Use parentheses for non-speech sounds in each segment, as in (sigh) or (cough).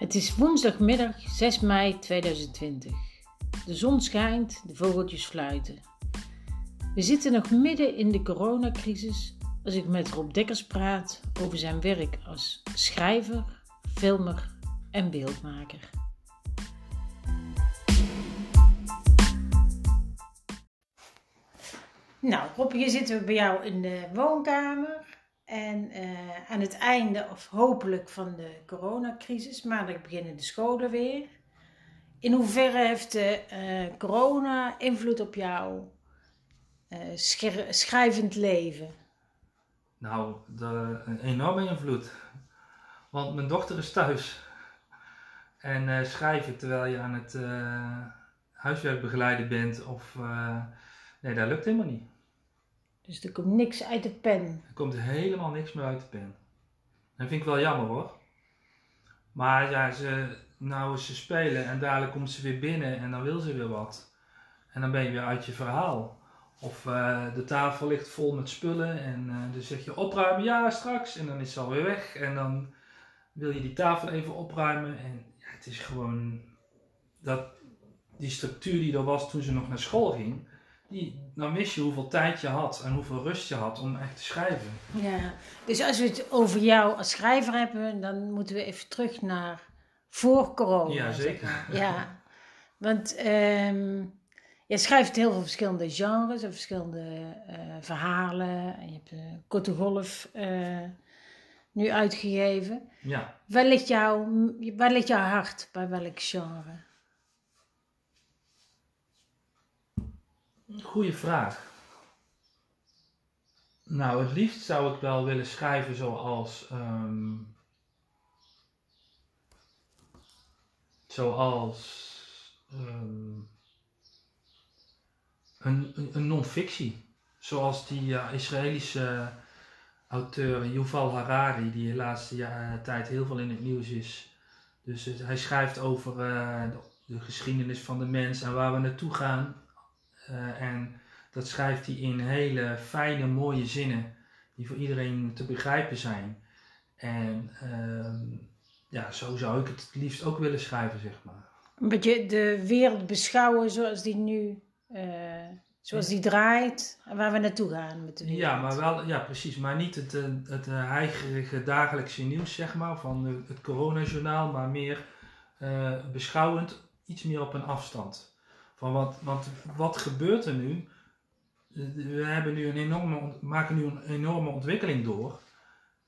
Het is woensdagmiddag 6 mei 2020. De zon schijnt, de vogeltjes fluiten. We zitten nog midden in de coronacrisis als ik met Rob Dekkers praat over zijn werk als schrijver, filmer en beeldmaker. Nou, Rob, hier zitten we bij jou in de woonkamer. En uh, aan het einde, of hopelijk van de coronacrisis, maandag beginnen de scholen weer. In hoeverre heeft de uh, corona invloed op jouw uh, schrijvend leven? Nou, de, een enorme invloed. Want mijn dochter is thuis. En schrijven terwijl je aan het huiswerk begeleiden bent, of nee, dat lukt helemaal niet. Dus er komt niks uit de pen. Er komt helemaal niks meer uit de pen. Dat vind ik wel jammer hoor. Maar ja, ze, nou ze spelen en dadelijk komt ze weer binnen en dan wil ze weer wat. En dan ben je weer uit je verhaal. Of uh, de tafel ligt vol met spullen en uh, dan zeg je opruimen, ja straks. En dan is ze alweer weg en dan wil je die tafel even opruimen. En ja, het is gewoon dat, die structuur die er was toen ze nog naar school ging dan wist je hoeveel tijd je had en hoeveel rust je had om echt te schrijven. Ja, dus als we het over jou als schrijver hebben, dan moeten we even terug naar voor corona. Ja, zeker. Ja, want um, je schrijft heel veel verschillende genres en verschillende uh, verhalen. En je hebt uh, Korte Golf uh, nu uitgegeven. Ja. Waar ligt, jouw, waar ligt jouw hart bij welk genre? Goeie vraag. Nou, het liefst zou ik wel willen schrijven zoals. Um, zoals. Um, een, een, non-fictie. Zoals die uh, Israëlische auteur Yuval Harari, die de laatste uh, tijd heel veel in het nieuws is. Dus hij schrijft over de, de geschiedenis van de mens en waar we naartoe gaan uh, en dat schrijft hij in hele fijne, mooie zinnen die voor iedereen te begrijpen zijn. En uh, ja, zo zou ik het het liefst ook willen schrijven, zeg maar. Een beetje de wereld beschouwen zoals die nu, uh, zoals die draait en waar we naartoe gaan met de wereld. Ja, maar wel, ja precies, maar niet het, het, het heigerige dagelijkse nieuws, zeg maar, van het coronajournaal, maar meer beschouwend, iets meer op een afstand. Van wat, want wat gebeurt er nu? We hebben nu een enorme, maken nu een enorme ontwikkeling door.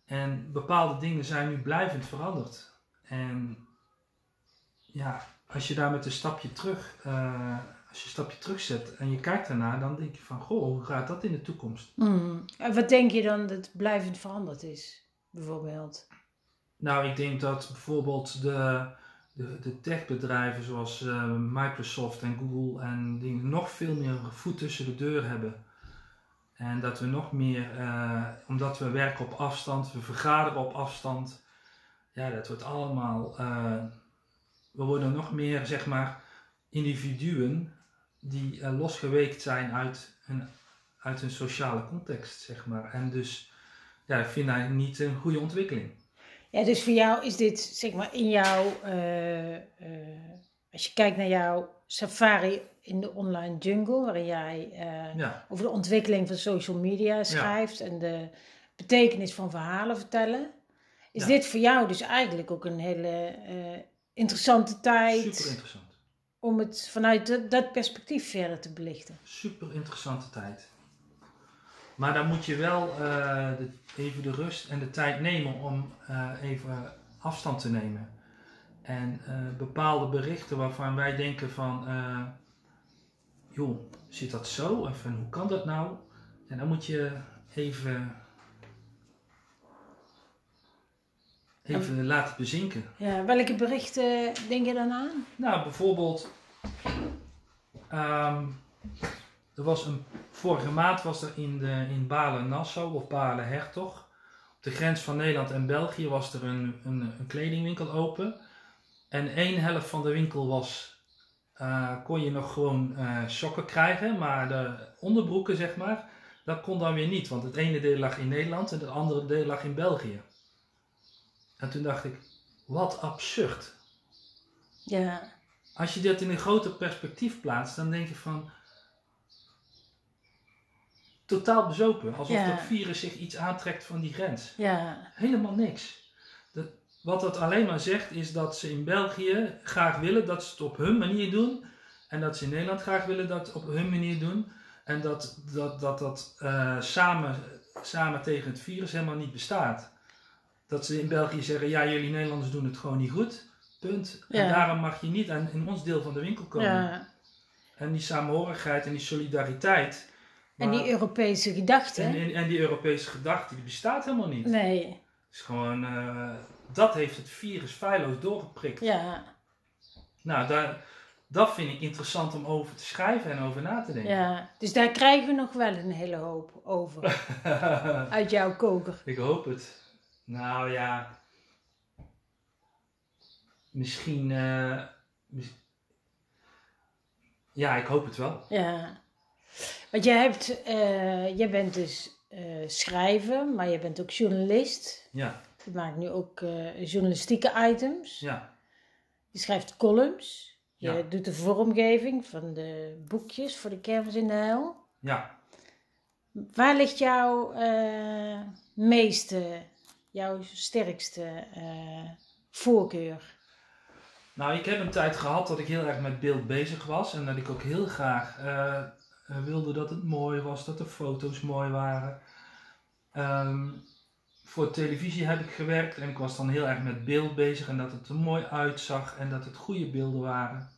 En bepaalde dingen zijn nu blijvend veranderd. En ja, als je daar met een stapje terug, uh, als je een stapje terug zet en je kijkt daarna, dan denk je van, goh, hoe gaat dat in de toekomst? Mm. En wat denk je dan dat blijvend veranderd is, bijvoorbeeld? Nou, ik denk dat bijvoorbeeld de, de, de techbedrijven zoals uh, Microsoft en Google en die nog veel meer voet tussen de deur hebben. En dat we nog meer, uh, omdat we werken op afstand, we vergaderen op afstand. Ja, dat wordt allemaal, uh, we worden nog meer, zeg maar, individuen die losgeweekt zijn uit een, uit een sociale context, zeg maar. En dus, ja, ik vind dat niet een goede ontwikkeling. Ja, dus voor jou is dit, zeg maar, in jouw, uh, uh, als je kijkt naar jouw safari in de online jungle, waarin jij uh, ja. over de ontwikkeling van social media schrijft ja. en de betekenis van verhalen vertellen, is ja. dit voor jou dus eigenlijk ook een hele interessante tijd. Super interessant. Om het vanuit dat perspectief verder te belichten. Super interessante tijd. Maar dan moet je wel de, even de rust en de tijd nemen om uh, even afstand te nemen. En uh, bepaalde berichten waarvan wij denken van, joh, zit dat zo? Of en hoe kan dat nou? En dan moet je even, even en, laten bezinken. Ja, welke berichten denk je dan aan? Nou, bijvoorbeeld, um, er was een Vorige maand was er in, de, in Balen-Nassau of Balen-Hertog, op de grens van Nederland en België, was er een, een, een kledingwinkel open. En één helft van de winkel was, uh, kon je nog gewoon uh, sokken krijgen, maar de onderbroeken, zeg maar, dat kon dan weer niet. Want het ene deel lag in Nederland en het andere deel lag in België. En toen dacht ik, wat absurd. Ja. Als je dat in een groter perspectief plaatst, dan denk je van totaal bezopen. Alsof dat virus zich iets aantrekt van die grens. Ja. Helemaal niks. Dat, wat dat alleen maar zegt is dat ze in België graag willen dat ze het op hun manier doen. En dat ze in Nederland graag willen dat het op hun manier doen. En dat dat, dat, dat uh, samen, samen tegen het virus helemaal niet bestaat. Dat ze in België zeggen, ja jullie Nederlanders doen het gewoon niet goed. Punt. En daarom mag je niet aan, in ons deel van de winkel komen. Ja. En die samenhorigheid en die solidariteit. En die Europese gedachte. En, en, die Europese gedachte, die bestaat helemaal niet. Nee. Het is gewoon, uh, dat heeft het virus feilloos doorgeprikt. Ja. Nou, daar, dat vind ik interessant om over te schrijven en over na te denken. Ja, dus daar krijgen we nog wel een hele hoop over. (laughs) uit jouw koker. Ik hoop het. Nou ja, misschien. Uh, ja, ik hoop het wel. Ja. Want jij, hebt, uh, jij bent dus uh, schrijver, maar je bent ook journalist. Ja. Je maakt nu ook journalistieke items. Ja. Je schrijft columns. Je doet de vormgeving van de boekjes voor de kermis in de hel. Ja. Waar ligt jouw meeste, jouw sterkste voorkeur? Nou, ik heb een tijd gehad dat ik heel erg met beeld bezig was en dat ik ook heel graag wilde dat het mooi was, dat de foto's mooi waren. Um, voor televisie heb ik gewerkt en ik was dan heel erg met beeld bezig en dat het er mooi uitzag en dat het goede beelden waren.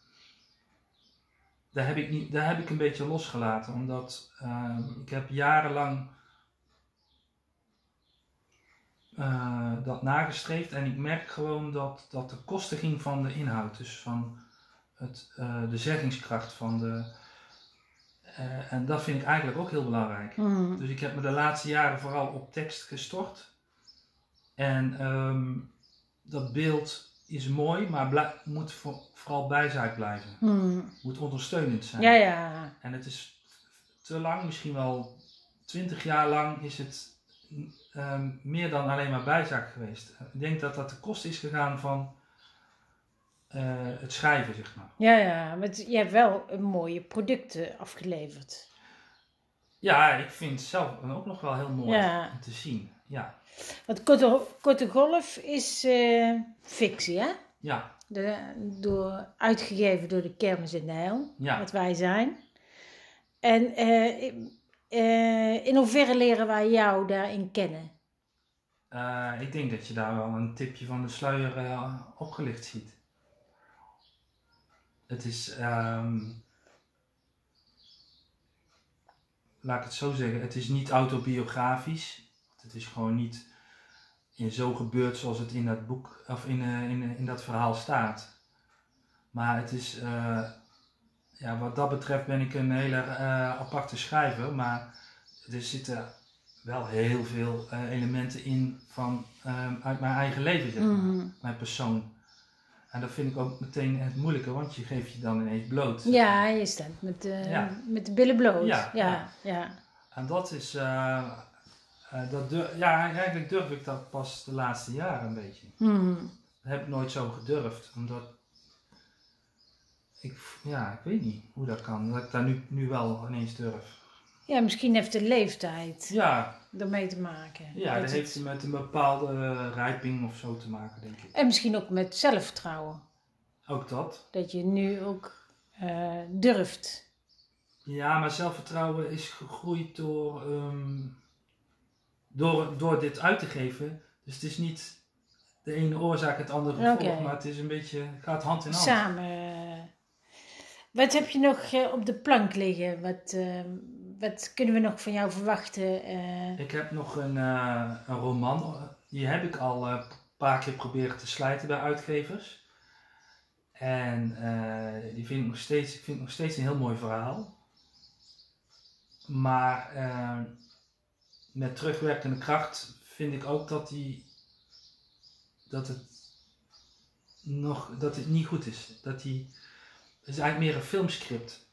Daar heb ik, niet, daar heb ik een beetje losgelaten, omdat uh, ik heb jarenlang uh, dat nagestreefd. En ik merk gewoon dat, dat de kosten ging van de inhoud. Dus van het, uh, de zeggingskracht van de. Uh, en dat vind ik eigenlijk ook heel belangrijk. Mm. Dus ik heb me de laatste jaren vooral op tekst gestort. En um, dat beeld is mooi, maar moet voor, vooral bijzaak blijven. Mm. Moet ondersteunend zijn. Ja, ja. En het is te lang, misschien wel twintig jaar lang, is het Ehm, meer dan alleen maar bijzaak geweest. Ik denk dat dat de kost is gegaan van het schrijven, zeg maar. Ja, ja, maar je hebt wel een mooie producten afgeleverd. Ja, ik vind het zelf ook nog wel heel mooi om te zien. Ja. Want Korte, Korte Golf is uh, fictie, hè? Ja. De, door, uitgegeven door de Kermis in de Heil, ja. wat wij zijn. En uh, uh, in hoeverre leren wij jou daarin kennen? Ik denk dat je daar wel een tipje van de sluier opgelicht ziet. Het is, um, laat ik het zo zeggen, het is niet autobiografisch. Het is gewoon niet in zo gebeurd zoals het in dat boek of in, in, in dat verhaal staat. Maar het is ja, wat dat betreft ben ik een hele uh, aparte schrijver, maar er zitten wel heel veel uh, elementen in van, uh, uit mijn eigen leven, zeg maar, mm. mijn persoon. En dat vind ik ook meteen het moeilijke, want je geeft je dan ineens bloot. Ja, je staat met de, ja. met de billen bloot. Ja, ja, ja. En dat is, dat durf, ja, eigenlijk durf ik dat pas de laatste jaren een beetje. Mm. Dat heb ik nooit zo gedurfd, omdat ik, ja, ik weet niet hoe dat kan. Dat ik daar nu, nu wel ineens durf. Ja, misschien heeft de leeftijd ja. Ermee te maken. Ja, dat, heeft met een bepaalde rijping of zo te maken, denk ik. En misschien ook met zelfvertrouwen. Ook dat. Dat je nu ook uh, durft. Ja, maar zelfvertrouwen is gegroeid door, um, door, door dit uit te geven. Dus het is niet de ene oorzaak het andere gevolg, okay. maar het is een beetje, gaat hand in hand. Samen. Wat heb je nog uh, op de plank liggen? Wat, uh, wat kunnen we nog van jou verwachten? Uh... Ik heb nog een, een roman. Die heb ik al een paar keer proberen te slijten bij uitgevers. En die vind ik, nog steeds, ik vind nog steeds een heel mooi verhaal. Maar met terugwerkende kracht vind ik ook dat, die, dat, het, nog, dat het niet goed is. Dat die het is eigenlijk meer een filmscript.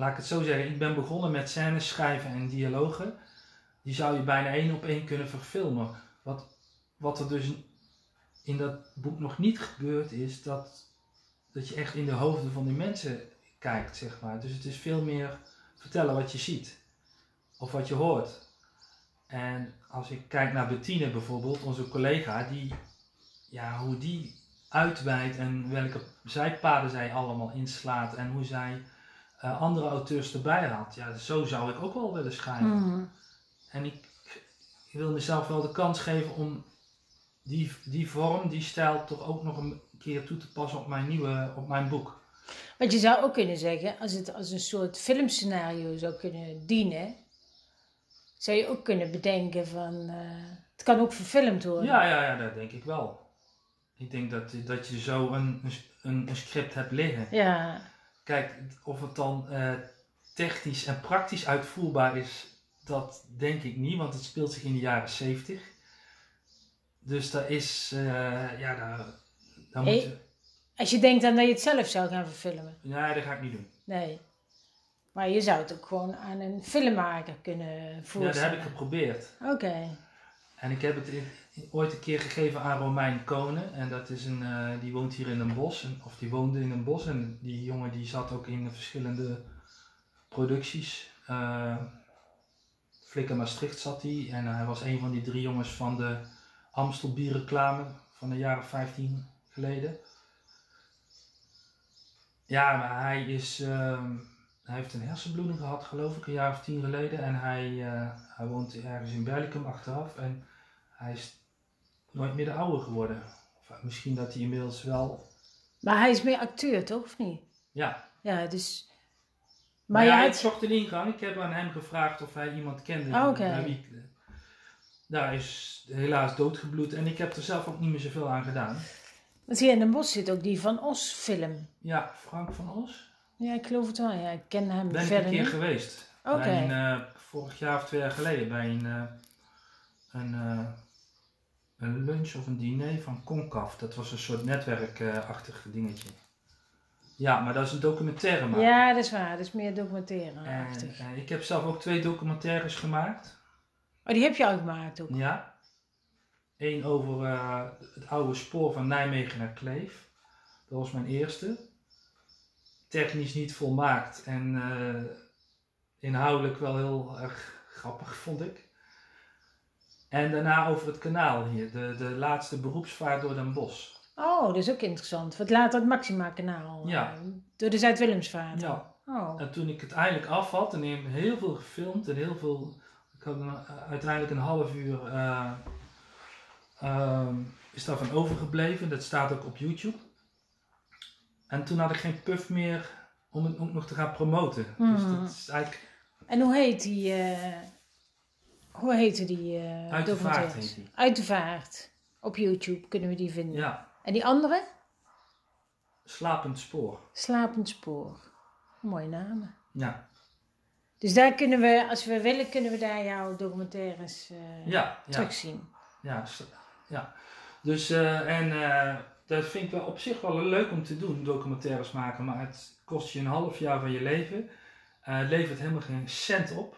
Laat ik het zo zeggen. Ik ben begonnen met scènes schrijven en dialogen. Die zou je bijna één op één kunnen verfilmen. Wat, wat er dus in dat boek nog niet gebeurd is, dat dat je echt in de hoofden van die mensen kijkt, zeg maar. Dus het is veel meer vertellen wat je ziet of wat je hoort. En als ik kijk naar Bettine bijvoorbeeld, onze collega, die, ja, hoe die uitweidt en welke zijpaden zij allemaal inslaat en hoe zij uh, andere auteurs erbij haalt. Ja, zo zou ik ook wel willen schrijven. Mhm. En ik, ik, wil mezelf wel de kans geven om die, die vorm, die stijl toch ook nog een keer toe te passen op mijn nieuwe, op mijn boek. Want je zou ook kunnen zeggen, als het als een soort filmscenario zou kunnen dienen, zou je ook kunnen bedenken van, uh, het kan ook verfilmd worden. Ja, ja, ja, dat denk ik wel. Ik denk dat, dat je zo een, een, een script hebt liggen. Ja. Kijk, of het dan uh, technisch en praktisch uitvoerbaar is, dat denk ik niet, want het speelt zich in de jaren 70. Dus daar is, uh, ja, daar, daar moet je... Als je denkt aan dat je het zelf zou gaan verfilmen. Nee, dat ga ik niet doen. Nee. Maar je zou het ook gewoon aan een filmmaker kunnen voorstellen. Ja, dat heb ik geprobeerd. Oké. En ik heb het ooit een keer gegeven aan Romein Konen. En dat is een, uh, die woont hier in een bos. Of die woonde in een bos. En die jongen die zat ook in verschillende producties. Uh, Flikker Maastricht zat hij. En hij was een van die drie jongens van de Amstel bierreclame van de jaren 15 geleden. Ja, maar hij is... Uh, hij heeft een hersenbloeding gehad, geloof ik, een jaar of tien geleden. En hij, hij woont ergens in Berlicum achteraf. En hij is nooit meer de oude geworden. Of misschien dat hij inmiddels wel. Maar hij is meer acteur, toch? Of niet? Ja. Ja, dus. Maar, maar ja, het zocht een ingang. Ik heb aan hem gevraagd of hij iemand kende. Oh, oké. Okay. Daar is helaas doodgebloed en ik heb er zelf ook niet meer zoveel aan gedaan. Want hier in Den Bosch zit ook die Van Os film. Ja, Frank van Os. Ja, ik geloof het wel. Ja, ik ken hem ben verder ik een keer geweest. Oké. Okay. Uh, vorig jaar of twee jaar geleden bij een, uh, een uh, een lunch of een diner van Concaf. Dat was een soort netwerkachtig dingetje. Ja, maar dat is een documentaire maken. Ja, dat is waar. Dat is meer documentaire En, ik heb zelf ook twee documentaires gemaakt. Oh, die heb je al gemaakt ook? Ja. Eén over uh, het oude spoor van Nijmegen naar Kleef. Dat was mijn eerste. Technisch niet volmaakt en uh, inhoudelijk wel heel erg grappig, vond ik. En daarna over het kanaal hier, de, de laatste beroepsvaart door Den Bosch. Oh, dat is ook interessant. Wat later het Maxima-kanaal. Ja. Uh, door de Zuid-Willemsvaart. Ja. Oh. En toen ik het eindelijk af had en ik heb heel veel gefilmd en heel veel. Ik had een, uiteindelijk een half uur. Uh, uh, is daarvan overgebleven. Dat staat ook op YouTube. En toen had ik geen puff meer om het ook nog te gaan promoten. Hmm. Dus dat is eigenlijk. En hoe heet die? Hoe heette die uh, Uit de vaart heet die. Uit de vaart. Op YouTube kunnen we die vinden. Ja. En die andere? Slapend spoor. Slapend spoor. Mooie namen. Ja. Dus daar kunnen we, als we willen, kunnen we daar jouw documentaires uh, ja, terugzien. Ja, ja. Dus, uh, en dat vind ik wel op zich wel leuk om te doen, documentaires maken. Maar het kost je een half jaar van je leven. het levert helemaal geen cent op.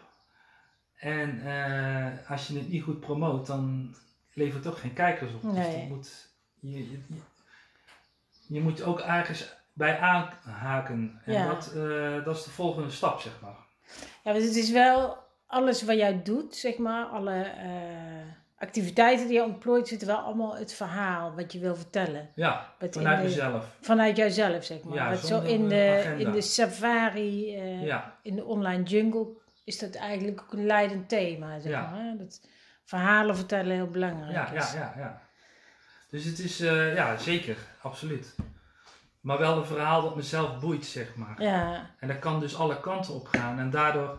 En uh, als je het niet goed promoot, dan levert het ook geen kijkers op. Nee. Dus je moet, je, je, je, moet ook ergens bij aanhaken. En Ja. dat, uh, dat is de volgende stap, zeg maar. Ja, want het is wel alles wat jij doet, zeg maar, alle uh, activiteiten die je ontplooit, zitten wel allemaal het verhaal wat je wil vertellen. Ja, Wat vanuit de- mezelf. Vanuit jouzelf, zeg maar. Ja, wat zo in de, agenda. in de safari, eh, Ja, in de online jungle, is dat eigenlijk ook een leidend thema, zeg Ja. maar. Dat verhalen vertellen heel belangrijk ja, is. ja, ja, ja. Dus het is, uh, ja, zeker, absoluut. Maar wel een verhaal dat mezelf boeit, zeg maar. Ja, En dat kan dus alle kanten op gaan. En daardoor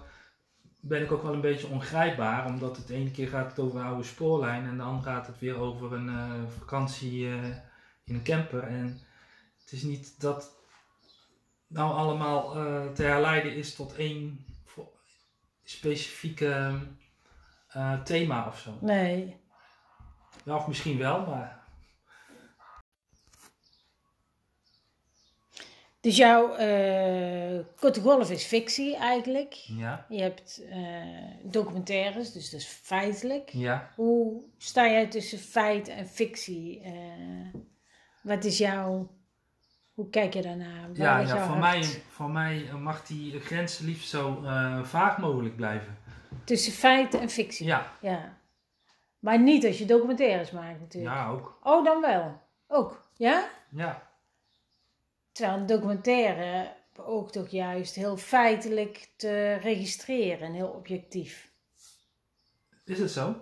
ben ik ook wel een beetje ongrijpbaar, omdat het ene keer gaat het over een oude spoorlijn en de andere gaat het weer over een uh, vakantie uh, in een camper. En het is niet dat nou allemaal te herleiden is tot één specifieke thema of zo. nee. Ja, of misschien wel, maar Dus jouw uh, Korte Golf is fictie eigenlijk. ja. Je hebt uh, documentaires, dus dat is feitelijk. Ja. Hoe sta jij tussen feit en fictie? Uh, wat is jouw Hoe kijk je daarnaar? ja, ja voor, mij, voor mij mag die grens liefst zo uh, vaag mogelijk blijven. Tussen feiten en fictie? Ja. ja. Maar niet als je documentaires maakt natuurlijk. Ja, ook. Oh, dan wel. Ook, ja? Ja. Terwijl een documentaire ook toch juist heel feitelijk te registreren en heel objectief. Is het zo?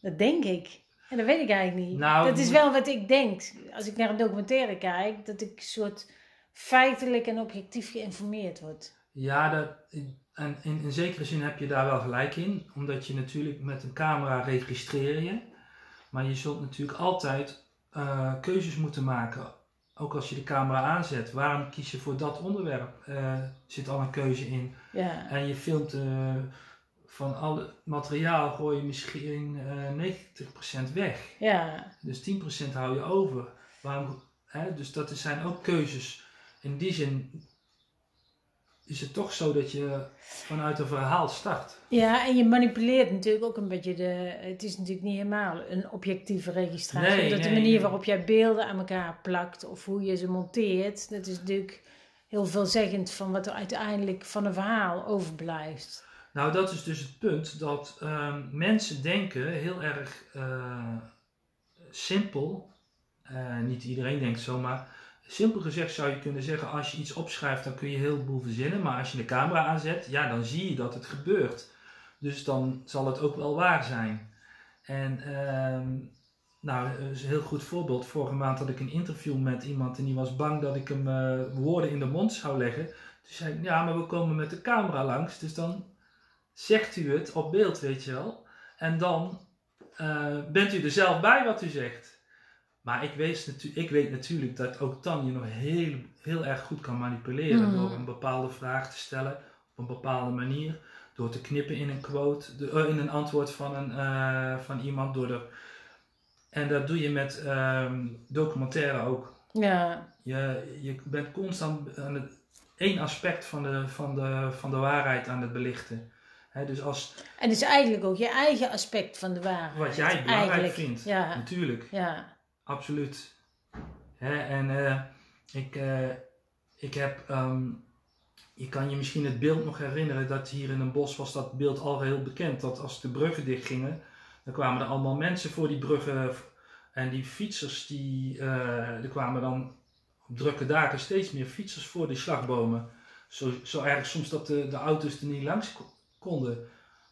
Dat denk ik. En dat weet ik eigenlijk niet. Nou, dat is wel wat ik denk. Als ik naar een documentaire kijk, dat ik soort feitelijk en objectief geïnformeerd word. Ja, dat, en in, in zekere zin heb je daar wel gelijk in. Omdat je natuurlijk met een camera registreer je. Maar je zult natuurlijk altijd uh, keuzes moeten maken. Ook als je de camera aanzet. Waarom kies je voor dat onderwerp? Uh, zit al een keuze in. Ja. En je filmt... Uh, van al het materiaal gooi je misschien uh, eh, 90% weg. Ja. Dus 10% hou je over. Waarom, hè? Dus dat zijn ook keuzes. In die zin is het toch zo dat je vanuit een verhaal start. Ja, en je manipuleert natuurlijk ook een beetje de. Het is natuurlijk niet helemaal een objectieve registratie. Nee, dat de manier waarop jij beelden aan elkaar plakt of hoe je ze monteert, dat is natuurlijk heel veelzeggend van wat er uiteindelijk van een verhaal overblijft. Nou, dat is dus het punt dat ehm, mensen denken heel erg uh, simpel. Uh, niet iedereen denkt zo, maar simpel gezegd zou je kunnen zeggen: als je iets opschrijft, dan kun je heel veel verzinnen. Maar als je de camera aanzet, ja, dan zie je dat het gebeurt. Dus dan zal het ook wel waar zijn. En uh, nou, is een heel goed voorbeeld. Vorige maand had ik een interview met iemand en die was bang dat ik hem uh, woorden in de mond zou leggen. Toen zei ik: Ja, maar we komen met de camera langs, dus dan zegt u het op beeld, weet je wel. En dan uh, bent u er zelf bij wat u zegt. Maar ik weet, ik weet natuurlijk dat ook dan je nog heel, heel erg goed kan manipuleren. Mm. Door een bepaalde vraag te stellen op een bepaalde manier. Door te knippen in een quote, de, uh, in een antwoord van, een, uh, van iemand. Door de, en dat doe je met um, documentaire ook. Ja. Je, je bent constant aan het, één aspect van de, van, de, van de waarheid aan het belichten dus als, en dus eigenlijk ook je eigen aspect van de waarheid. Wat jij belangrijk vindt, ja. natuurlijk. Ja. Absoluut. en uh, ik, uh, ik heb, um, je kan je misschien het beeld nog herinneren dat hier in een bos was dat beeld al heel bekend. Dat als de bruggen dichtgingen, dan kwamen er allemaal mensen voor die bruggen. En die fietsers, die, uh, er kwamen dan op drukke dagen steeds meer fietsers voor die slagbomen. Zo, zo erg soms dat de, de auto's er niet langs konden.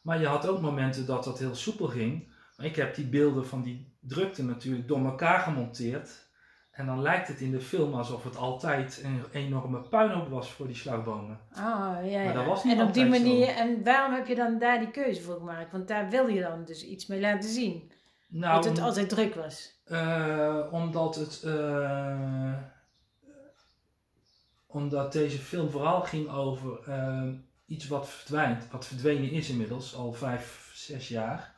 Maar je had ook momenten dat dat heel soepel ging. Maar ik heb die beelden van die drukte natuurlijk door elkaar gemonteerd. En dan lijkt het in de film alsof het altijd een enorme puinhoop was voor die slagbomen. Oh, ja, Maar dat was niet En op die manier, en waarom heb je dan daar die keuze voor gemaakt? Want daar wil je dan dus iets mee laten zien. Nou, dat het altijd druk was. Uh, omdat het. Uh, omdat deze film vooral ging over. Uh, iets wat verdwijnt, wat verdwenen is inmiddels, al vijf, zes jaar.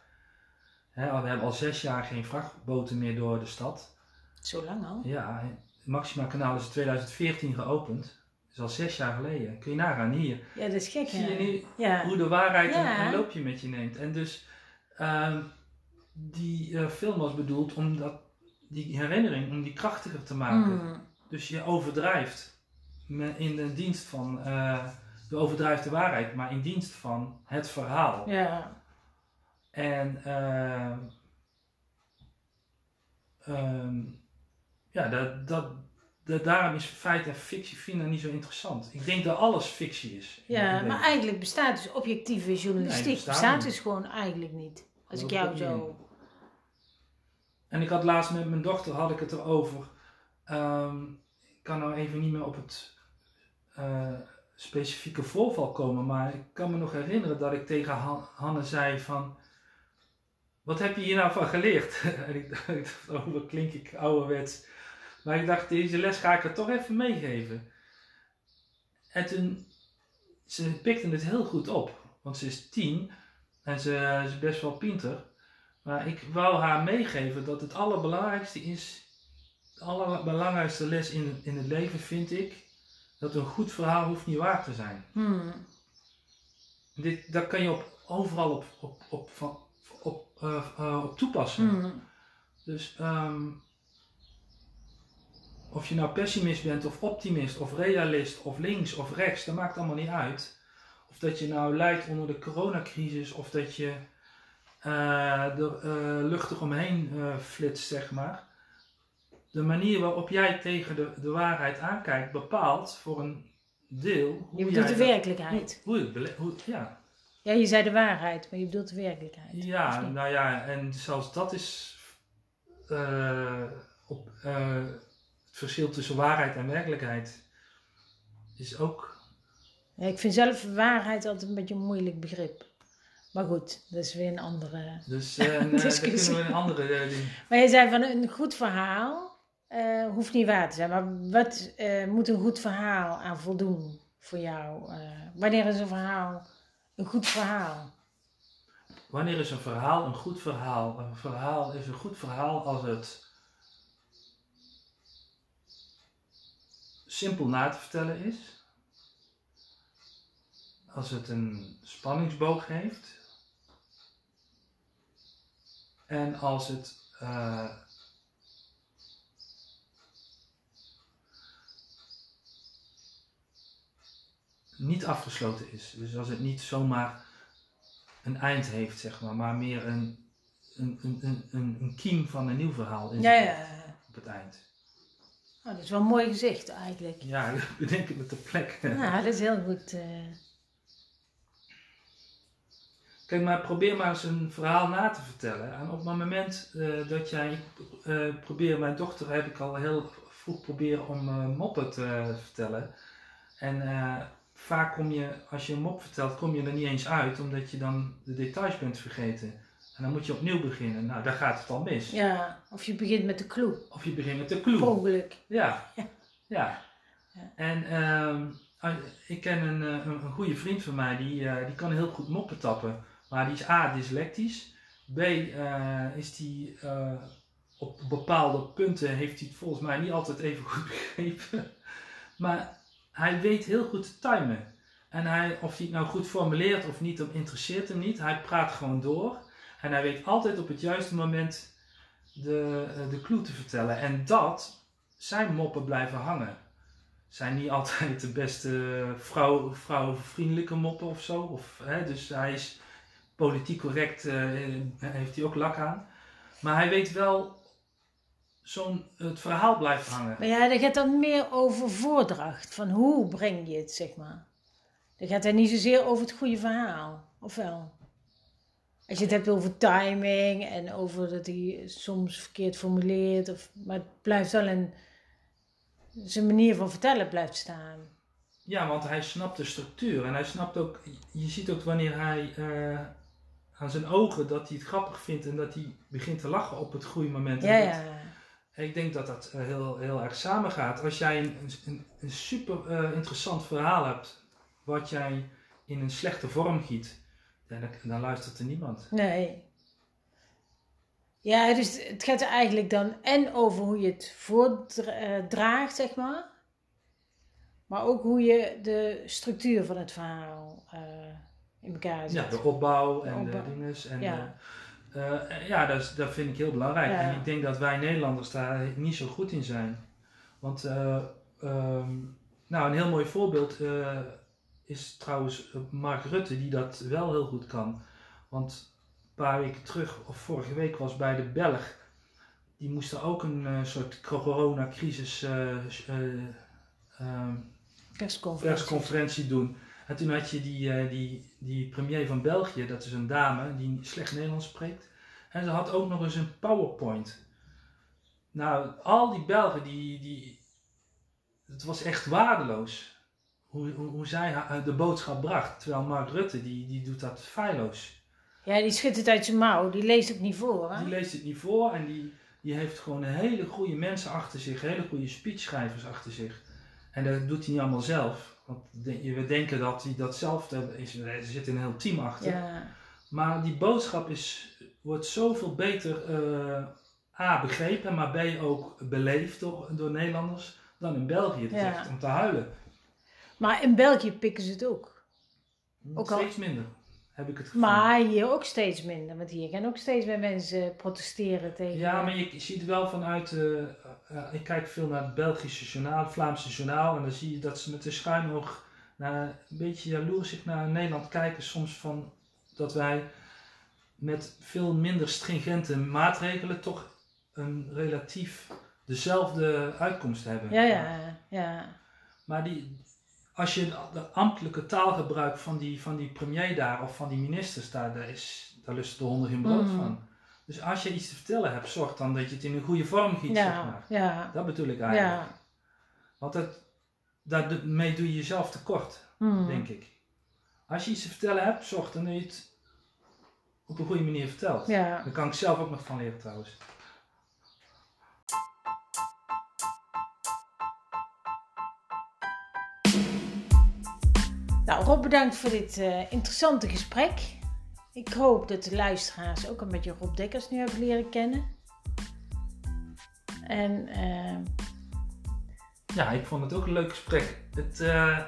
we hebben al zes jaar geen vrachtboten meer door de stad. Zo lang al? Ja, Maxima Kanaal is in 2014 geopend. Dat is al zes jaar geleden. Kun je nagaan hier. Ja, dat is gek. Zie je nu ja. hoe de waarheid een, loopje met je neemt. En dus uh, die uh, film was bedoeld om dat, die herinnering, om die krachtiger te maken. Mm. Dus je overdrijft in de dienst van... Uh, je overdrijft de waarheid, maar in dienst van het verhaal. Ja. En uh, ja, dat, dat, dat, daarom is feit en fictie vinden niet zo interessant. Ik denk dat alles fictie is. Ja, maar eigenlijk bestaat dus objectieve journalistiek. Nee, bestaat, bestaat dus gewoon eigenlijk niet. Als ik jou zo. En ik had laatst met mijn dochter had ik het erover. Um, ik kan nou even niet meer op het. Uh, specifieke voorval komen, maar ik kan me nog herinneren dat ik tegen Hanne zei van, wat heb je hier nou van geleerd? (laughs) en (laughs) ik dacht, oh wat klink ik ouderwets. Maar ik dacht, deze les ga ik er toch even meegeven. En toen, ze pikte het heel goed op, want ze is tien en ze is best wel pinter. Maar ik wou haar meegeven dat het allerbelangrijkste is, de allerbelangrijkste les in, in het leven vind ik, dat een goed verhaal hoeft niet waar te zijn. Hmm. Dit, dat kan je op, overal op, op, op, op, op, uh, op toepassen. Hmm. Dus um, of je nou pessimist bent of optimist of realist of links of rechts, dat maakt allemaal niet uit. Of dat je nou lijdt onder de coronacrisis of dat je uh, er luchtig omheen flitst, zeg maar. De manier waarop jij tegen de, de waarheid aankijkt bepaalt voor een deel. Hoe je bedoelt de werkelijkheid. Hoe, hoe, hoe, ja. ja, je zei de waarheid, maar je bedoelt de werkelijkheid. Ja, nou ja, en zelfs dat is op, het verschil tussen waarheid en werkelijkheid is ook. Ja, ik vind zelf waarheid altijd een beetje een moeilijk begrip. Maar goed, dat is weer een andere Dus (laughs) uh, uh, kunnen we een andere uh, ding. Maar je zei van een goed verhaal hoeft niet waar te zijn. Maar wat moet een goed verhaal aan voldoen voor jou? wanneer is een verhaal een goed verhaal? Wanneer is een verhaal een goed verhaal? Een verhaal is een goed verhaal als het simpel na te vertellen is. Als het een spanningsboog heeft. En als het uh, niet afgesloten is. Dus als het niet zomaar een eind heeft, zeg maar, maar meer een, een, een, een, een kiem van een nieuw verhaal is ja, ja. op het eind. Oh, dat is wel een mooi gezicht eigenlijk. Ja, (laughs) ik bedenk het op de plek. Ja, dat is heel goed. Uh... Kijk, maar probeer maar eens een verhaal na te vertellen. En op het moment uh, dat jij uh, probeert, mijn dochter heb ik al heel vroeg proberen om moppen te vertellen. En vaak kom je, als je een mop vertelt, kom je er niet eens uit, omdat je dan de details bent vergeten. En dan moet je opnieuw beginnen. Nou, daar gaat het al mis. Ja, of je begint met de clue. Of je begint met de clue. Mogelijk. Ja. ja. ja. ja. En uh, ik ken een, een, een, goede vriend van mij, die, uh, die kan heel goed moppen tappen. Maar die is A, dyslectisch. B, uh, is die op bepaalde punten, heeft hij het volgens mij niet altijd even goed begrepen. Maar hij weet heel goed te timen. En hij, of hij het nou goed formuleert of niet, dat interesseert hem niet. Hij praat gewoon door. En hij weet altijd op het juiste moment de, de clue te vertellen. En dat zijn moppen blijven hangen. Zijn niet (laughs) altijd de beste vrouw, vrouwvriendelijke moppen of zo. Of, hè, dus hij is politiek correct, uh, heeft hij ook lak aan. Maar hij weet wel, zo'n, het verhaal blijft hangen. Maar ja, dat gaat dan meer over voordracht. Van hoe breng je het, zeg maar. Dan gaat hij niet zozeer over het goede verhaal. Of wel? Als je het hebt over timing en over dat hij soms verkeerd formuleert. Of, maar het blijft wel een... Zijn manier van vertellen blijft staan. Ja, want hij snapt de structuur. En hij snapt ook... Je ziet ook wanneer hij... Uh, aan zijn ogen dat hij het grappig vindt en dat hij begint te lachen op het goede moment. Ja, ja. Ik denk dat dat eh, heel, heel erg samengaat. Als jij een, een, een super uh, interessant verhaal hebt, wat jij in een slechte vorm giet, dan, dan luistert er niemand. Nee. Ja, dus het gaat er eigenlijk dan en over hoe je het voordraagt, zeg maar. Maar ook hoe je de structuur van het verhaal uh, in elkaar zet. Ja, de opbouw en de, de dinges. En ja. Uh, ja, dat, is, dat vind ik heel belangrijk. Ja. En ik denk dat wij Nederlanders daar niet zo goed in zijn. Want, uh, um, nou, een heel mooi voorbeeld uh, is trouwens Mark Rutte, die dat wel heel goed kan. Want een paar weken terug, of vorige week, was bij de Belg. Die moesten ook een soort coronacrisis um, persconferentie. persconferentie doen. En toen had je die, uh, die, die premier van België, dat is een dame die slecht Nederlands spreekt. En ze had ook nog eens een PowerPoint. Nou, al die Belgen, die, die, het was echt waardeloos. Hoe, hoe, hoe zij de boodschap bracht. Terwijl Mark Rutte, die, die doet dat feilloos. Ja, die schudt het uit zijn mouw. Die leest het niet voor. Hè? Die leest het niet voor en die, die heeft gewoon hele goede mensen achter zich. Hele goede speechschrijvers achter zich. En dat doet hij niet allemaal zelf. Want we denken dat hij dat zelf is. Er zit een heel team achter. Ja. Maar die boodschap is, wordt zoveel beter uh, A begrepen, maar B ook beleefd door, door Nederlanders dan in België. Het is echt om te huilen. Maar in België pikken ze het ook. ook Steeds minder. Heb ik het gevoel. Maar hier ook steeds minder, want hier gaan ook steeds meer mensen protesteren tegen... Ja, maar je, ziet wel vanuit, uh, ik kijk veel naar het Belgische journaal, het Vlaamse journaal, en dan zie je dat ze met de schuin naar, een beetje jaloersig naar Nederland kijken soms van dat wij met veel minder stringente maatregelen toch een relatief dezelfde uitkomst hebben. Ja, ja, ja. Maar die, als je de ambtelijke taalgebruik van die, van die premier daar of van die ministers daar, daar, is, daar lust de honden geen brood mm. van. Dus als je iets te vertellen hebt, zorg dan dat je het in een goede vorm giet, ja, zeg maar. Ja. Dat bedoel ik eigenlijk. Ja. Want dat, daarmee doe je jezelf tekort, mm. denk ik. Als je iets te vertellen hebt, zorg dan dat je het op een goede manier vertelt. Ja. Daar kan ik zelf ook nog van leren trouwens. Nou, Rob, bedankt voor dit uh, interessante gesprek. Ik hoop dat de luisteraars ook een beetje Rob Dekkers nu hebben leren kennen. En uh, ja, ik vond het ook een leuk gesprek. Het uh,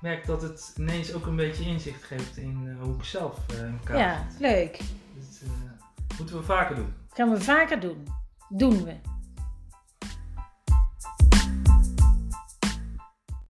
merk dat het ineens ook een beetje inzicht geeft in hoe ik zelf elkaar Ja, leuk. Dat moeten we vaker doen. Gaan we vaker doen. Doen we.